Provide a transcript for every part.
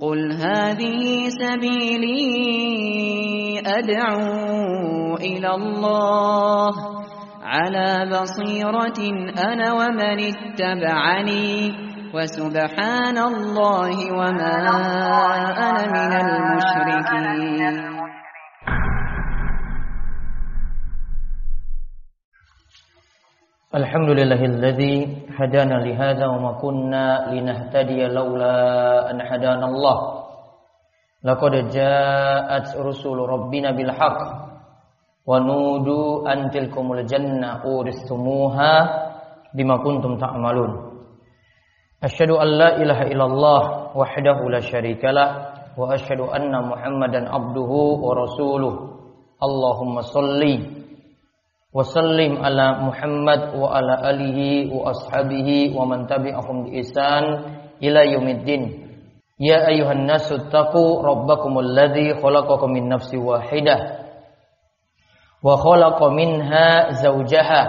قل هذه سبيلي أدعو إلى الله على بصيرة أنا ومن اتبعني وسبحان الله وما أنا من المشركين الحمد لله الذي هدانا لهذا وما كنا لنهتدي لولا أن هدانا الله لقد جاءت رسول ربنا بالحق ونودوا أن تلكم الجنة أورثتموها بما كنتم تعملون أشهد أن لا إله إلا الله وحده لا شريك له وأشهد أن محمدا عبده ورسوله اللهم صلِّ وسلم على محمد وعلى آله وأصحابه ومن تبعهم بإحسان إلى يوم الدين. يا أيها الناس اتقوا ربكم الذي خلقكم من نفس واحدة وخلق منها زوجها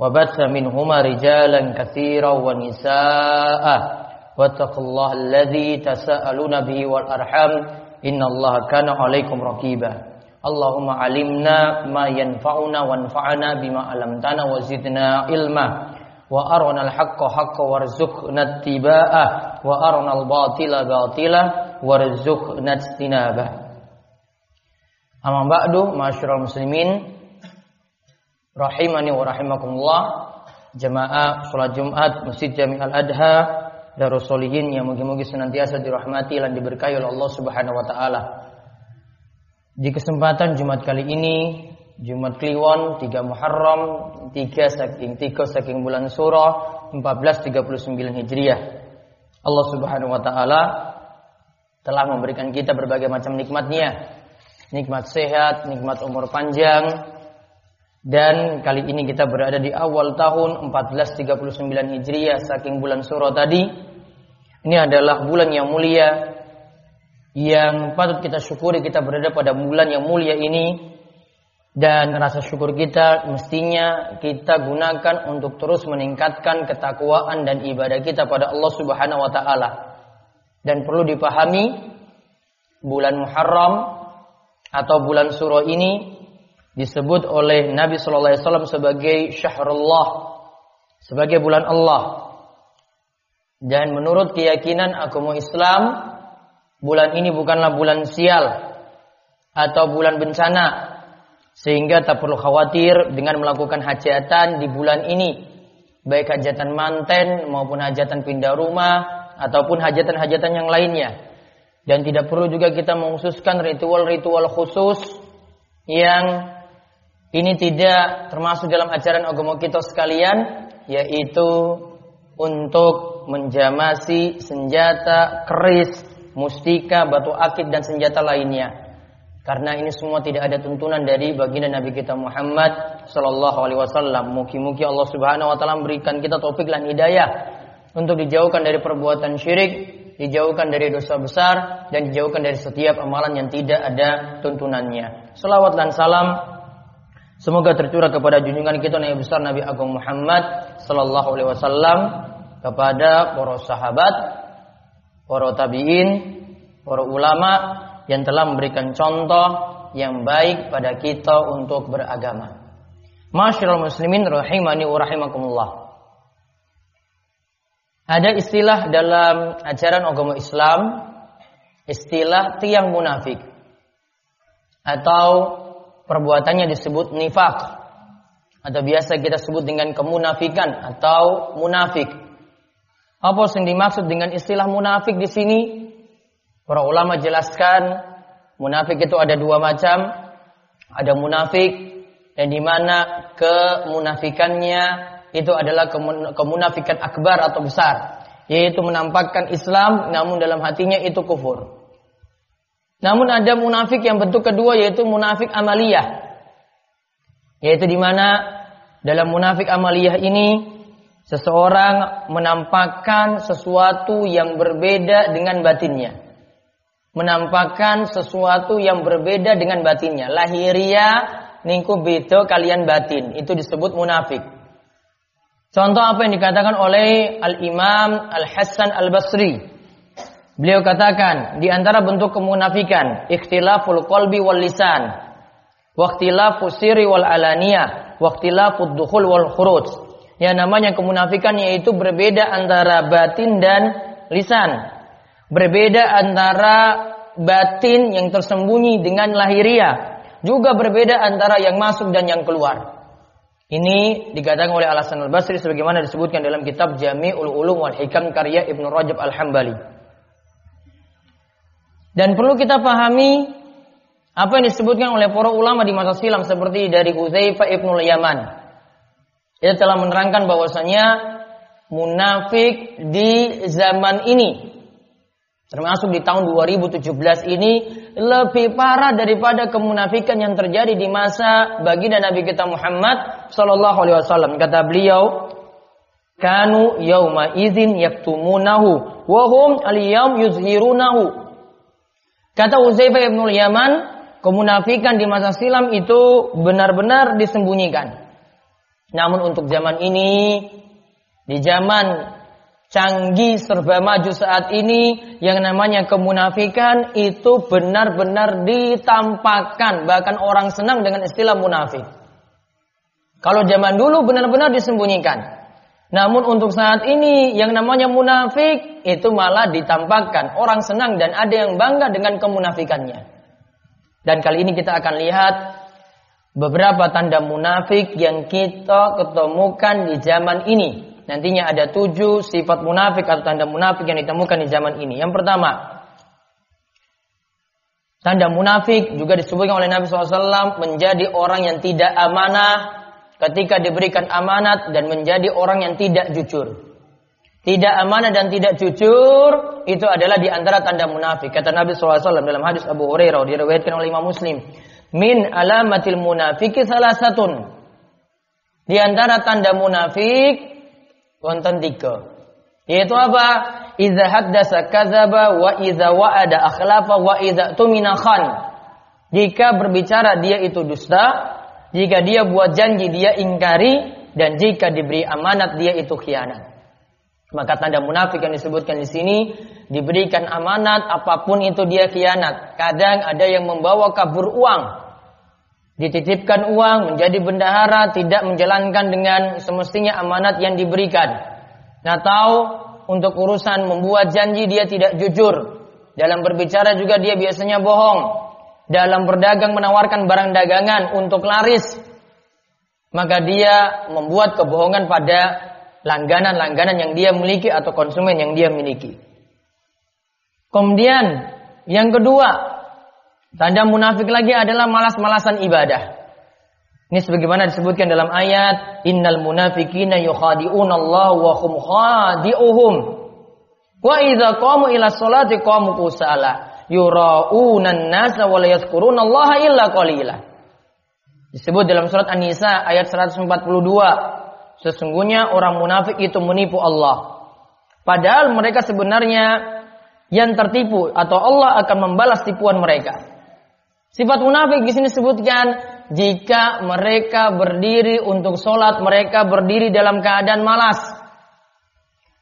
وبث منهما رجالا كثيرا ونساء. واتقوا الله الذي تساءلون به والأرحام إن الله كان عليكم رقيبا. Allahumma alimna ma yanfa'una wanfa'na bima alamtana wa zidna ilma. Wa arana al-haqqa haqqa warzuqna ittiba'ah wa arana al-batila batila warzuqna ijtinabah. Amma ba'du ma'asyiral muslimin rahimani wa rahimakumullah. Jamaah salat Jumat Masjid Jami' Al-Adha Darus Solihin yang mungkin-mungkin senantiasa dirahmati dan diberkahi oleh Allah Subhanahu wa taala. Di kesempatan Jumat kali ini, Jumat Kliwon 3 Muharram 3 saking 3 saking bulan Surah 1439 Hijriah. Allah Subhanahu wa taala telah memberikan kita berbagai macam nikmatnya. Nikmat sehat, nikmat umur panjang. Dan kali ini kita berada di awal tahun 1439 Hijriah saking bulan Surah tadi. Ini adalah bulan yang mulia yang patut kita syukuri kita berada pada bulan yang mulia ini dan rasa syukur kita mestinya kita gunakan untuk terus meningkatkan ketakwaan dan ibadah kita pada Allah Subhanahu wa taala. Dan perlu dipahami bulan Muharram atau bulan Surah ini disebut oleh Nabi sallallahu alaihi wasallam sebagai syahrullah, sebagai bulan Allah. Dan menurut keyakinan agama Islam, bulan ini bukanlah bulan sial atau bulan bencana. Sehingga tak perlu khawatir dengan melakukan hajatan di bulan ini. Baik hajatan manten maupun hajatan pindah rumah ataupun hajatan-hajatan yang lainnya. Dan tidak perlu juga kita mengkhususkan ritual-ritual khusus yang ini tidak termasuk dalam ajaran agama kita sekalian yaitu untuk menjamasi senjata keris mustika, batu akik dan senjata lainnya. Karena ini semua tidak ada tuntunan dari baginda Nabi kita Muhammad sallallahu alaihi wasallam. Mungkin-mungkin Allah Subhanahu wa taala memberikan kita taufik dan hidayah untuk dijauhkan dari perbuatan syirik, dijauhkan dari dosa besar dan dijauhkan dari setiap amalan yang tidak ada tuntunannya. Salawat dan salam semoga tercurah kepada junjungan kita Nabi besar Nabi Agung Muhammad sallallahu alaihi wasallam kepada para sahabat, para tabi'in, para ulama yang telah memberikan contoh yang baik pada kita untuk beragama. Masyaallah muslimin rahimani wa rahimakumullah. Ada istilah dalam ajaran agama Islam, istilah tiang munafik. Atau perbuatannya disebut nifak. Atau biasa kita sebut dengan kemunafikan atau munafik. Apa yang dimaksud dengan istilah munafik di sini? Para ulama jelaskan munafik itu ada dua macam. Ada munafik yang di mana kemunafikannya itu adalah kemunafikan akbar atau besar, yaitu menampakkan Islam namun dalam hatinya itu kufur. Namun ada munafik yang bentuk kedua yaitu munafik amaliyah. Yaitu di mana dalam munafik amaliyah ini Seseorang menampakkan sesuatu yang berbeda dengan batinnya. Menampakkan sesuatu yang berbeda dengan batinnya. Lahiria ningku beto kalian batin. Itu disebut munafik. Contoh apa yang dikatakan oleh Al-Imam Al-Hasan Al-Basri. Beliau katakan di antara bentuk kemunafikan ikhtilaful qalbi wal lisan, waqtilafu sirri wal alaniyah, waqtilafu dukhul wal khuruj. Yang namanya kemunafikan yaitu berbeda antara batin dan lisan. Berbeda antara batin yang tersembunyi dengan lahiriah, juga berbeda antara yang masuk dan yang keluar. Ini dikatakan oleh Alasan Al-Basri sebagaimana disebutkan dalam kitab Jami'ul Ulum wal Hikam karya Ibnu Rajab Al-Hambali. Dan perlu kita pahami apa yang disebutkan oleh para ulama di masa silam seperti dari Uzaifah ibnu Yaman. Dia telah menerangkan bahwasanya munafik di zaman ini termasuk di tahun 2017 ini lebih parah daripada kemunafikan yang terjadi di masa baginda Nabi kita Muhammad sallallahu alaihi wasallam. Kata beliau, "Kanu yauma idzin yaktumunahu wa hum al-yawm yuzhirunahu." Kata Uzaifah ibn Yaman, kemunafikan di masa silam itu benar-benar disembunyikan. Namun untuk zaman ini, di zaman canggih serba maju saat ini, yang namanya kemunafikan itu benar-benar ditampakkan. Bahkan orang senang dengan istilah munafik. Kalau zaman dulu benar-benar disembunyikan. Namun untuk saat ini yang namanya munafik itu malah ditampakkan. Orang senang dan ada yang bangga dengan kemunafikannya. Dan kali ini kita akan lihat beberapa tanda munafik yang kita ketemukan di zaman ini. Nantinya ada tujuh sifat munafik atau tanda munafik yang ditemukan di zaman ini. Yang pertama, tanda munafik juga disebutkan oleh Nabi SAW menjadi orang yang tidak amanah, ketika diberikan amanat dan menjadi orang yang tidak jujur. Tidak amanah dan tidak jujur itu adalah di antara tanda munafik. Kata Nabi SAW dalam hadis Abu Hurairah diriwayatkan oleh Imam Muslim, "Min alamatil munafiki salah satun." Di antara tanda munafik wonten tiga. Yaitu apa? Iza haddasa kadzaba wa iza wa'ada akhlafa wa iza tumina khan. Jika berbicara dia itu dusta, jika dia buat janji dia ingkari dan jika diberi amanat dia itu khianat. Maka tanda munafik yang disebutkan di sini diberikan amanat apa pun itu dia khianat. Kadang ada yang membawa kabur uang. Dititipkan uang menjadi bendahara tidak menjalankan dengan semestinya amanat yang diberikan. Nah tahu untuk urusan membuat janji dia tidak jujur. Dalam berbicara juga dia biasanya bohong dalam berdagang menawarkan barang dagangan untuk laris, maka dia membuat kebohongan pada langganan-langganan yang dia miliki atau konsumen yang dia miliki. Kemudian yang kedua, tanda munafik lagi adalah malas-malasan ibadah. Ini sebagaimana disebutkan dalam ayat innal munafiqina yukhadi'una Allah wa hum khadi'uhum. Wa idza qamu ila sholati qamu kusala yuraunan nasa wa la illa qalila. Disebut dalam surat An-Nisa ayat 142. Sesungguhnya orang munafik itu menipu Allah. Padahal mereka sebenarnya yang tertipu atau Allah akan membalas tipuan mereka. Sifat munafik di sini disebutkan jika mereka berdiri untuk sholat, mereka berdiri dalam keadaan malas.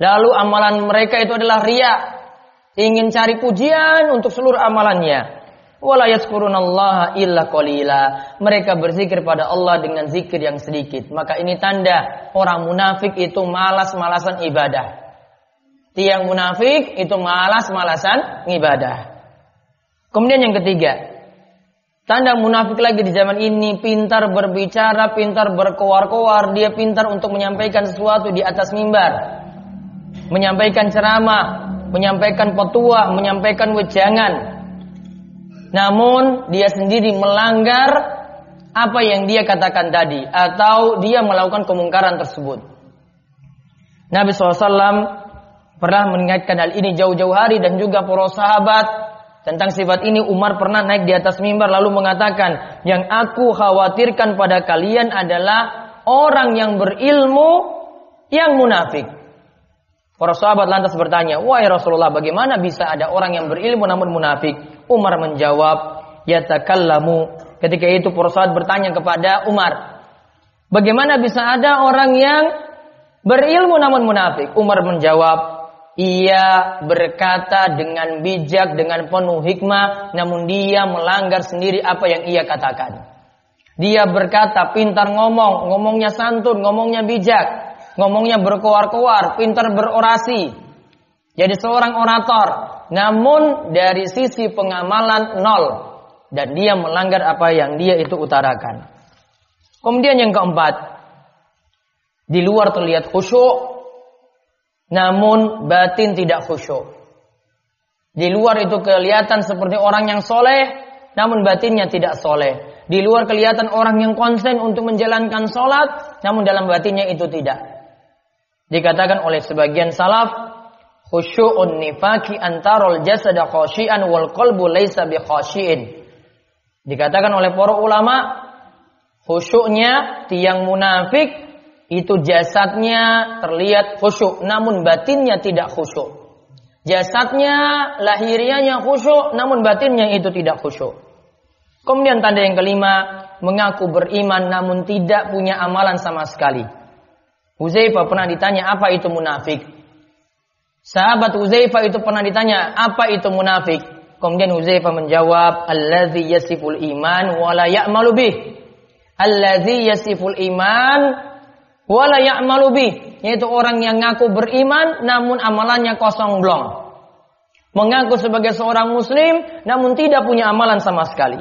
Lalu amalan mereka itu adalah riak, ingin cari pujian untuk seluruh amalannya. Wala yazkurunallaha illa qalila. Mereka berzikir pada Allah dengan zikir yang sedikit. Maka ini tanda orang munafik itu malas-malasan ibadah. Tiang munafik itu malas-malasan ibadah. Kemudian yang ketiga, tanda munafik lagi di zaman ini pintar berbicara, pintar berkoar-koar, dia pintar untuk menyampaikan sesuatu di atas mimbar. Menyampaikan ceramah, menyampaikan petua, menyampaikan wejangan. Namun dia sendiri melanggar apa yang dia katakan tadi atau dia melakukan kemungkaran tersebut. Nabi SAW pernah mengingatkan hal ini jauh-jauh hari dan juga para sahabat tentang sifat ini Umar pernah naik di atas mimbar lalu mengatakan yang aku khawatirkan pada kalian adalah orang yang berilmu yang munafik. Para sahabat lantas bertanya, "Wahai Rasulullah, bagaimana bisa ada orang yang berilmu namun munafik?" Umar menjawab, "Yatakallamu." Ketika itu para sahabat bertanya kepada Umar, "Bagaimana bisa ada orang yang berilmu namun munafik?" Umar menjawab, ia berkata dengan bijak, dengan penuh hikmah, namun dia melanggar sendiri apa yang ia katakan. Dia berkata pintar ngomong, ngomongnya santun, ngomongnya bijak, ngomongnya berkoar-koar, pintar berorasi. Jadi seorang orator, namun dari sisi pengamalan nol dan dia melanggar apa yang dia itu utarakan. Kemudian yang keempat, di luar terlihat khusyuk, namun batin tidak khusyuk. Di luar itu kelihatan seperti orang yang soleh, namun batinnya tidak soleh. Di luar kelihatan orang yang konsen untuk menjalankan sholat, namun dalam batinnya itu tidak. Dikatakan oleh sebagian salaf, khusyu'un nifaki antarul jasada khasyian wal qalbu laysa bi khasyiin. Dikatakan oleh para ulama, khusyuknya tiang munafik itu jasadnya terlihat khusyuk, namun batinnya tidak khusyuk. Jasadnya, lahirianya khusyuk, namun batinnya itu tidak khusyuk. Kemudian tanda yang kelima, mengaku beriman namun tidak punya amalan sama sekali. Huzaifah pernah ditanya apa itu munafik. Sahabat Huzaifah itu pernah ditanya apa itu munafik. Kemudian Huzaifah menjawab, "Allazi yasiful iman wa la ya'malu bih." Allazi yasiful iman wala ya'malu yaitu orang yang ngaku beriman namun amalannya kosong blong. Mengaku sebagai seorang muslim namun tidak punya amalan sama sekali.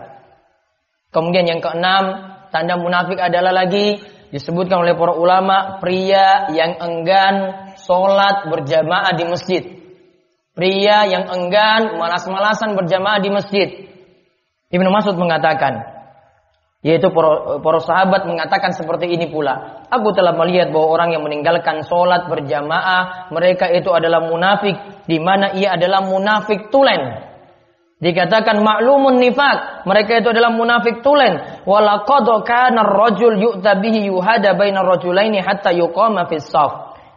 Kemudian yang keenam, tanda munafik adalah lagi disebutkan oleh para ulama pria yang enggan sholat berjamaah di masjid. Pria yang enggan malas-malasan berjamaah di masjid. Ibnu Mas'ud mengatakan, yaitu para, sahabat mengatakan seperti ini pula. Aku telah melihat bahwa orang yang meninggalkan sholat berjamaah, mereka itu adalah munafik, di mana ia adalah munafik tulen. Dikatakan maklumun nifak, mereka itu adalah munafik tulen. Walaqad kana ar-rajul hatta yuqama fis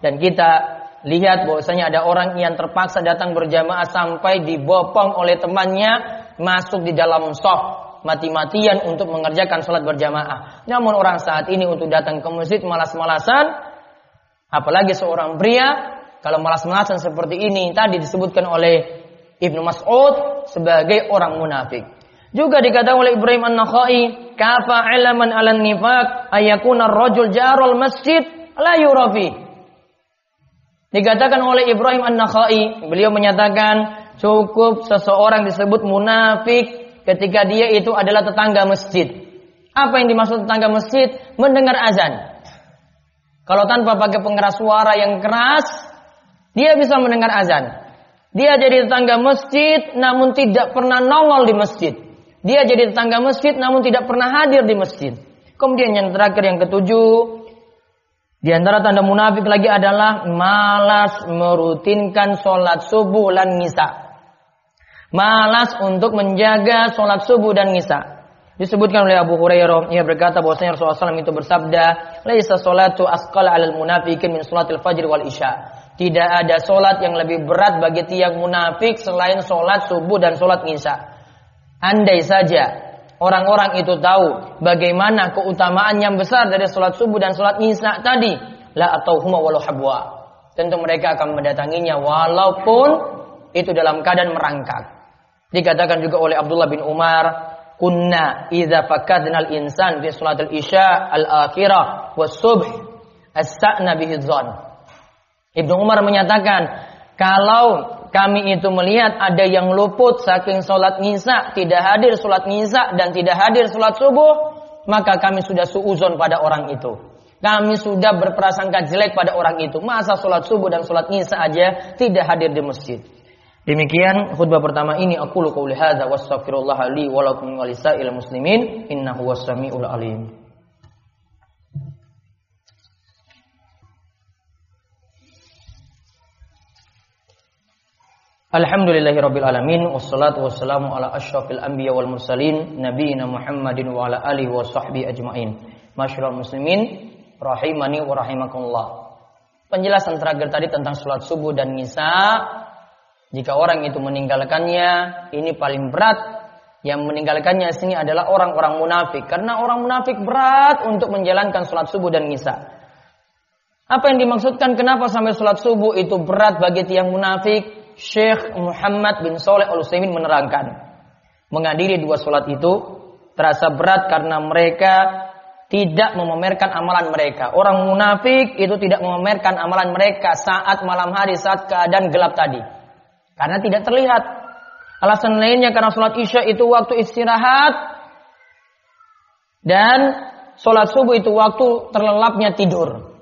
Dan kita lihat bahwasanya ada orang yang terpaksa datang berjamaah sampai dibopong oleh temannya masuk di dalam saf mati-matian untuk mengerjakan sholat berjamaah. Namun orang saat ini untuk datang ke masjid malas-malasan, apalagi seorang pria, kalau malas-malasan seperti ini tadi disebutkan oleh Ibnu Mas'ud sebagai orang munafik. Juga dikatakan oleh Ibrahim An-Nakhai, kafa ilaman ala nifaq ayakuna rajul jarul masjid la yurafi. Dikatakan oleh Ibrahim An-Nakhai, beliau menyatakan cukup seseorang disebut munafik ketika dia itu adalah tetangga masjid. Apa yang dimaksud tetangga masjid? Mendengar azan. Kalau tanpa pakai pengeras suara yang keras, dia bisa mendengar azan. Dia jadi tetangga masjid namun tidak pernah nongol di masjid. Dia jadi tetangga masjid namun tidak pernah hadir di masjid. Kemudian yang terakhir yang ketujuh, di antara tanda munafik lagi adalah malas merutinkan sholat subuh dan nisa malas untuk menjaga sholat subuh dan nisa. Disebutkan oleh Abu Hurairah, ia berkata bahwasanya Rasulullah SAW itu bersabda, "Laisa sholatu asqal 'alal munafiqin min sholatil fajr wal isya." Tidak ada sholat yang lebih berat bagi tiap munafik selain sholat subuh dan sholat nisa. Andai saja orang-orang itu tahu bagaimana keutamaan yang besar dari sholat subuh dan sholat nisa tadi, la atau huma walau habwa. Tentu mereka akan mendatanginya walaupun itu dalam keadaan merangkak. Dikatakan juga oleh Abdullah bin Umar, kunna idza fakadna al-insan fi salat al-isya al-akhirah was subh astana bihi dzan. Ibnu Umar menyatakan, kalau kami itu melihat ada yang luput saking sholat nisa, tidak hadir sholat nisa dan tidak hadir sholat subuh, maka kami sudah suuzon pada orang itu. Kami sudah berprasangka jelek pada orang itu. Masa sholat subuh dan sholat nisa aja tidak hadir di masjid. Demikian khutbah pertama ini aku lu qauli hadza wastaghfirullah li wa lakum wa lisa'il muslimin innahu was-sami'ul alim. Alhamdulillahi rabbil alamin wassalatu wassalamu ala asyrafil anbiya wal mursalin nabiyina Muhammadin wa ala alihi wa sahbihi ajmain. Masyaallah muslimin rahimani wa rahimakumullah. Penjelasan terakhir tadi tentang salat subuh dan nisa jika orang itu meninggalkannya, ini paling berat. Yang meninggalkannya sini adalah orang-orang munafik. Karena orang munafik berat untuk menjalankan sholat subuh dan nisa. Apa yang dimaksudkan kenapa sampai sholat subuh itu berat bagi tiang munafik? Syekh Muhammad bin Soleh Al Utsaimin menerangkan, menghadiri dua sholat itu terasa berat karena mereka tidak memamerkan amalan mereka. Orang munafik itu tidak memamerkan amalan mereka saat malam hari, saat keadaan gelap tadi. Karena tidak terlihat. Alasan lainnya karena sholat isya itu waktu istirahat. Dan sholat subuh itu waktu terlelapnya tidur.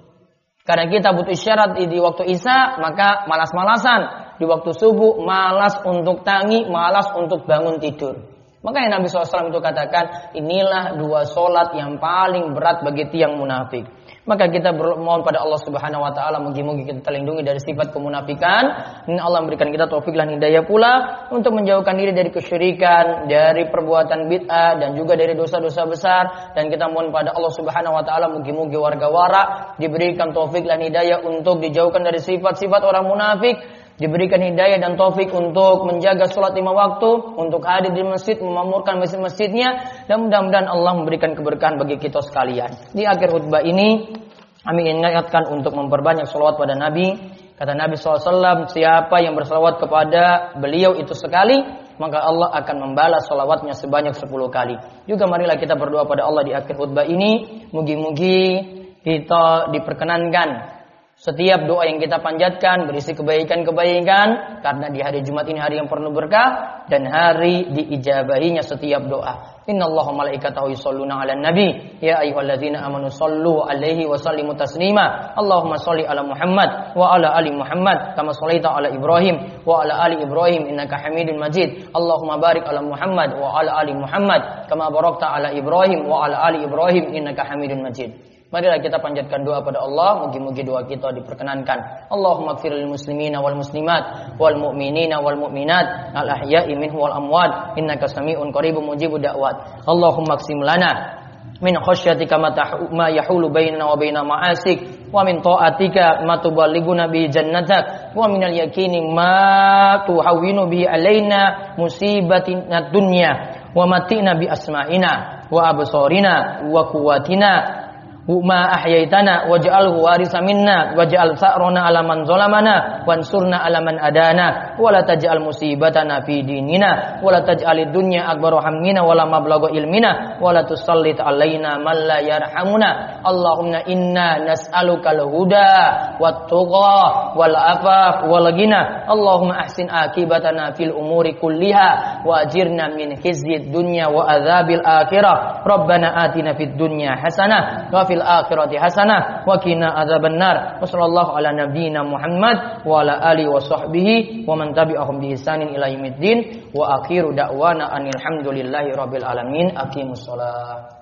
Karena kita butuh isyarat di waktu isya, maka malas-malasan. Di waktu subuh, malas untuk tangi, malas untuk bangun tidur. Makanya Nabi SAW itu katakan, inilah dua solat yang paling berat bagi tiang munafik. Maka kita bermohon pada Allah Subhanahu wa taala mungkin-mungkin kita terlindungi dari sifat kemunafikan. Dan Allah memberikan kita taufik dan hidayah pula untuk menjauhkan diri dari kesyirikan, dari perbuatan bid'ah dan juga dari dosa-dosa besar dan kita mohon pada Allah Subhanahu wa taala mungkin-mungkin warga wara diberikan taufik dan hidayah untuk dijauhkan dari sifat-sifat orang munafik diberikan hidayah dan taufik untuk menjaga sholat lima waktu, untuk hadir di masjid, memamurkan masjid-masjidnya, dan mudah-mudahan Allah memberikan keberkahan bagi kita sekalian. Di akhir khutbah ini, kami ingatkan untuk memperbanyak sholawat pada Nabi. Kata Nabi SAW, siapa yang bersalawat kepada beliau itu sekali, maka Allah akan membalas sholawatnya sebanyak sepuluh kali. Juga marilah kita berdoa pada Allah di akhir khutbah ini. Mugi-mugi kita diperkenankan setiap doa yang kita panjatkan berisi kebaikan-kebaikan karena di hari Jumat ini hari yang penuh berkah dan hari diijabahinya setiap doa. Inna Allah malaikatahu yusalluna ala nabi ya ayyuhalladzina amanu sallu alaihi wa sallimu taslima. Allahumma salli ala Muhammad wa ala ali Muhammad kama shallaita ala Ibrahim wa ala ali Ibrahim innaka Hamidun Majid. Allahumma barik ala Muhammad wa ala ali Muhammad kama barakta ala Ibrahim wa ala ali Ibrahim innaka Hamidun Majid. Marilah kita panjatkan doa pada Allah, mugi-mugi doa kita diperkenankan. Allahumma lil muslimina wal muslimat wal mu'minina wal mu'minat. Al ahya'i minhu wal amwat. Innaka sami'un qaribun mujibud da'wat. Allahumma qsim lana min khasyatika ma yahulu bainana wa baina ma'asik. Wa min ta'atika ma tuballighuna bi jannatak. Wa min al-yaqini ma tuhawwinu bi alaina musibatina dunya wa matina bi asma'ina wa absarina wa quwwatina ma ahyaitana waj'alhu warisa minna waj'al sa'rona ala man zalamana wansurna ala man adana wala taj'al musibatana fi dinina wala taj'al dunya akbar hammina wala mablagha ilmina wala tusallit alaina man la yarhamuna. Allahumma inna nas'aluka al-huda wat tuqa wal afaf wal ghina Allahumma ahsin akibatana fil umuri kulliha wa min khizyid dunya wa adzabil akhirah. Rabbana atina fid dunya hasanah wa fil fil akhirati hasanah wa qina adzabannar. Wassallallahu ala nabiyyina Muhammad wa ala wa sahbihi wa man tabi'ahum bi ihsanin ila yaumiddin wa akhiru da'wana anil hamdulillahi rabbil alamin. Aqimus shalah.